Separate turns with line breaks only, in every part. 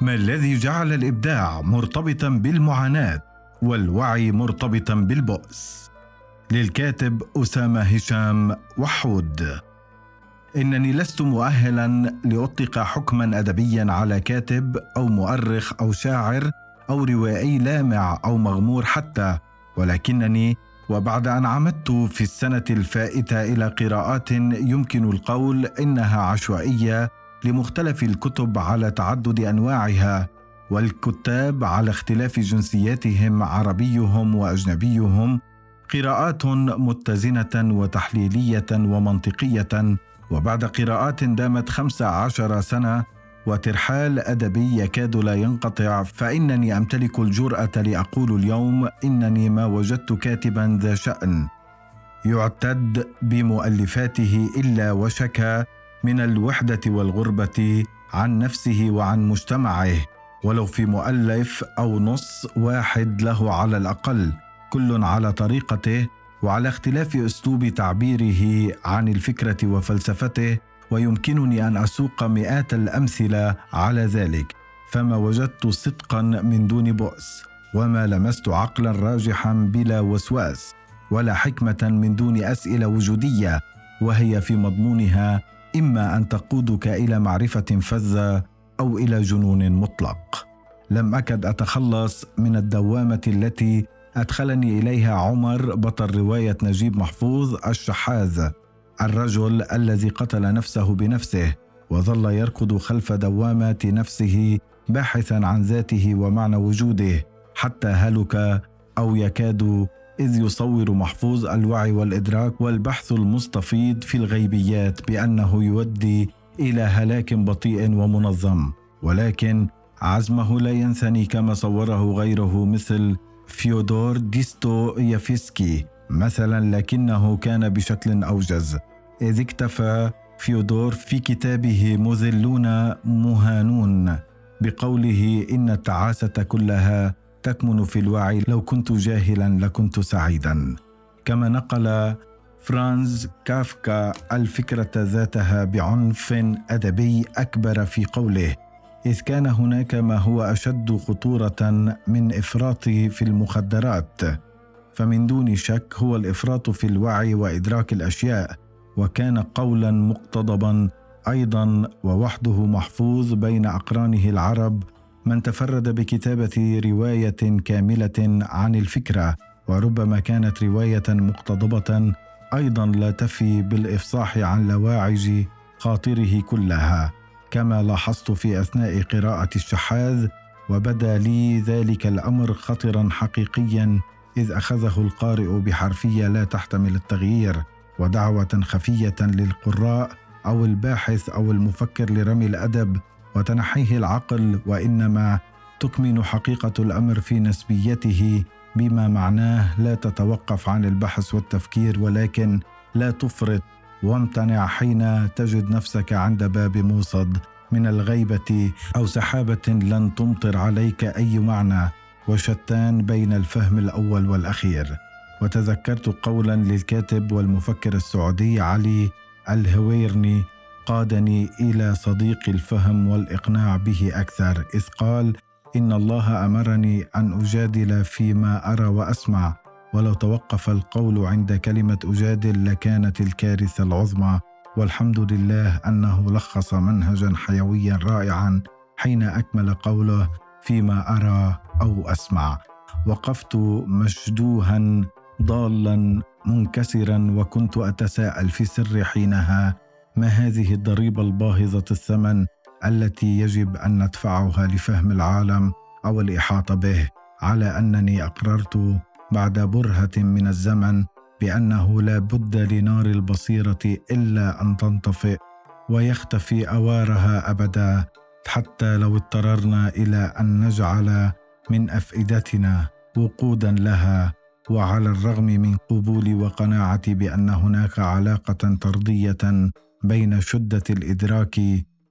ما الذي جعل الإبداع مرتبطا بالمعاناة والوعي مرتبطا بالبؤس؟ للكاتب أسامة هشام وحود. إنني لست مؤهلا لأطلق حكما ادبيا على كاتب أو مؤرخ أو شاعر أو روائي لامع أو مغمور حتى ولكنني وبعد أن عمدت في السنة الفائتة إلى قراءات يمكن القول إنها عشوائية لمختلف الكتب على تعدد أنواعها والكتاب على اختلاف جنسياتهم عربيهم وأجنبيهم قراءات متزنة وتحليلية ومنطقية وبعد قراءات دامت خمس عشر سنة وترحال أدبي يكاد لا ينقطع فإنني أمتلك الجرأة لأقول اليوم إنني ما وجدت كاتبا ذا شأن. يعتد بمؤلفاته إلا وشكى من الوحدة والغربة عن نفسه وعن مجتمعه ولو في مؤلف أو نص واحد له على الأقل كل على طريقته وعلى اختلاف أسلوب تعبيره عن الفكرة وفلسفته ويمكنني أن أسوق مئات الأمثلة على ذلك. فما وجدت صدقا من دون بؤس وما لمست عقلا راجحا بلا وسواس ولا حكمة من دون أسئلة وجودية وهي في مضمونها إما أن تقودك إلى معرفة فذة أو إلى جنون مطلق. لم أكد أتخلص من الدوامة التي أدخلني إليها عمر بطل رواية نجيب محفوظ الشحاذ الرجل الذي قتل نفسه بنفسه وظل يركض خلف دوامات نفسه باحثا عن ذاته ومعنى وجوده حتى هلك أو يكاد إذ يصور محفوظ الوعي والإدراك والبحث المستفيض في الغيبيات بأنه يودي إلى هلاك بطيء ومنظم. ولكن عزمه لا ينثني كما صوره غيره مثل فيودور ديستويفسكي مثلا لكنه كان بشكل أوجز. إذ اكتفى فيودور في كتابه مذلون مهانون بقوله إن التعاسة كلها تكمن في الوعي لو كنت جاهلا لكنت سعيدا. كما نقل فرانز كافكا الفكرة ذاتها بعنف أدبي أكبر في قوله إذ كان هناك ما هو أشد خطورة من افراط في المخدرات. فمن دون شك هو الإفراط في الوعي وإدراك الأشياء وكان قولا مقتضبا أيضا ووحده محفوظ بين أقرانه العرب من تفرد بكتابة رواية كاملة عن الفكرة وربما كانت رواية مقتضبة أيضا لا تفي بالإفصاح عن لواعج خاطره كلها. كما لاحظت في أثناء قراءة الشحاذ وبدا لي ذلك الأمر خطرا حقيقيا إذ أخذه القارئ بحرفية لا تحتمل التغيير ودعوة خفية للقراء أو الباحث أو المفكر لرمي الأدب وتنحيه العقل وإنما تكمن حقيقة الأمر في نسبيته بما معناه لا تتوقف عن البحث والتفكير ولكن لا تفرط وامتنع حين تجد نفسك عند باب موصد من الغيبة أو سحابة لن تمطر عليك أي معنى وشتان بين الفهم الأول والأخير. وتذكرت قولا للكاتب والمفكر السعودي علي الهويرني قادني إلى صديق الفهم والإقناع به أكثر إذ قال إن الله أمرني أن أجادل فيما أرى وأسمع ولو توقف القول عند كلمة أجادل لكانت الكارثة العظمى والحمد لله أنه لخص منهجا حيويا رائعا حين أكمل قوله فيما أرى أو أسمع. وقفت مشدوها ضالا منكسرا وكنت أتساءل في سر حينها ما هذه الضريبة الباهظة الثمن التي يجب أن ندفعها لفهم العالم أو الإحاطة به على أنني أقررت بعد برهة من الزمن بأنه لا بد لنار البصيرة إلا أن تنطفئ ويختفي أوارها أبدا حتى لو اضطررنا إلى أن نجعل من أفئدتنا وقودا لها وعلى الرغم من قبولي وقناعتي بأن هناك علاقة طردية بين شدة الإدراك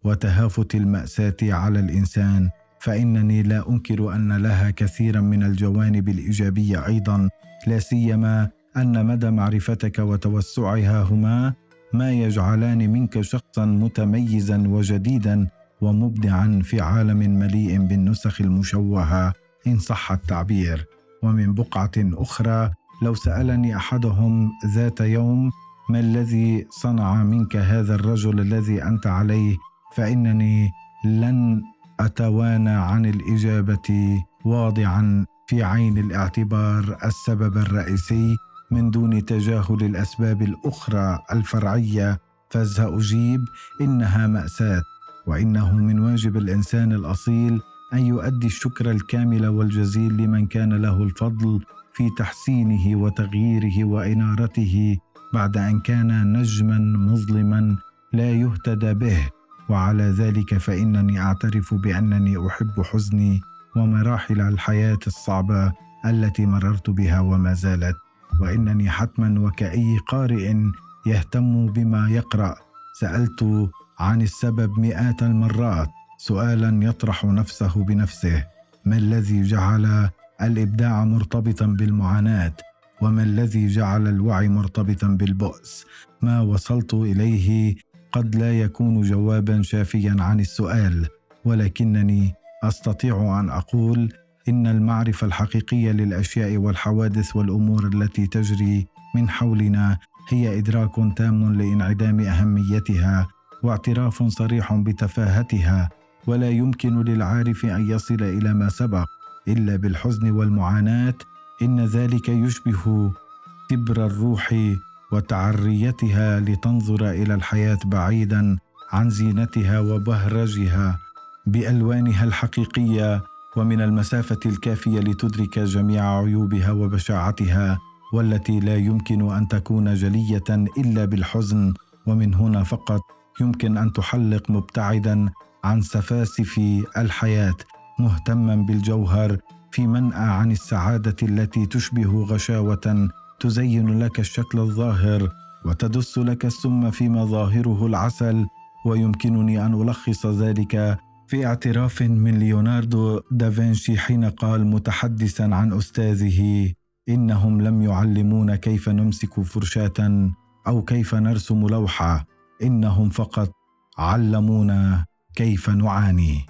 وتهافت المأساة على الإنسان فإنني لا أنكر أن لها كثيرا من الجوانب الإيجابية أيضا لا سيما أن مدى معرفتك وتوسعها هما ما يجعلان منك شخصا متميزا وجديدا ومبدعا في عالم مليء بالنسخ المشوهة إن صح التعبير. ومن بقعة أخرى لو سألني أحدهم ذات يوم ما الذي صنع منك هذا الرجل الذي أنت عليه؟ فإنني لن أتوانى عن الإجابة واضعا في عين الاعتبار السبب الرئيسي من دون تجاهل الأسباب الأخرى الفرعية. فساجيب إنها مأساة وإنه من واجب الإنسان الأصيل أن يؤدي الشكر الكامل والجزيل لمن كان له الفضل في تحسينه وتغييره وإنارته. بعد أن كان نجما مظلما لا يهتدى به. وعلى ذلك فإنني أعترف بأنني أحب حزني ومراحل الحياة الصعبة التي مررت بها وما زالت. وإنني حتما وكأي قارئ يهتم بما يقرأ. سألت عن السبب مئات المرات. سؤالا يطرح نفسه بنفسه. ما الذي جعل الإبداع مرتبطا بالمعاناة؟ وما الذي جعل الوعي مرتبطا بالبؤس؟ ما وصلت إليه؟ قد لا يكون جوابا شافيا عن السؤال ولكنني أستطيع أن أقول إن المعرفة الحقيقية للأشياء والحوادث والأمور التي تجري من حولنا هي إدراك تام لانعدام أهميتها واعتراف صريح بتفاهتها ولا يمكن للعارف أن يصل إلى ما سبق إلا بالحزن والمعاناة إن ذلك يشبه كبر الروح وتعريتها لتنظر إلى الحياة بعيدا عن زينتها وبهرجها بألوانها الحقيقية ومن المسافة الكافية لتدرك جميع عيوبها وبشاعتها والتي لا يمكن أن تكون جلية إلا بالحزن. ومن هنا فقط يمكن أن تحلق مبتعدا عن سفاسف الحياة مهتما بالجوهر في منأى عن السعادة التي تشبه غشاوة تزين لك الشكل الظاهر وتدس لك السم في مظاهره العسل ويمكنني أن ألخص ذلك في اعتراف من ليوناردو دافنشي حين قال متحدثا عن أستاذه إنهم لم يعلمونا كيف نمسك فرشاة أو كيف نرسم لوحة إنهم فقط علمونا كيف نعاني.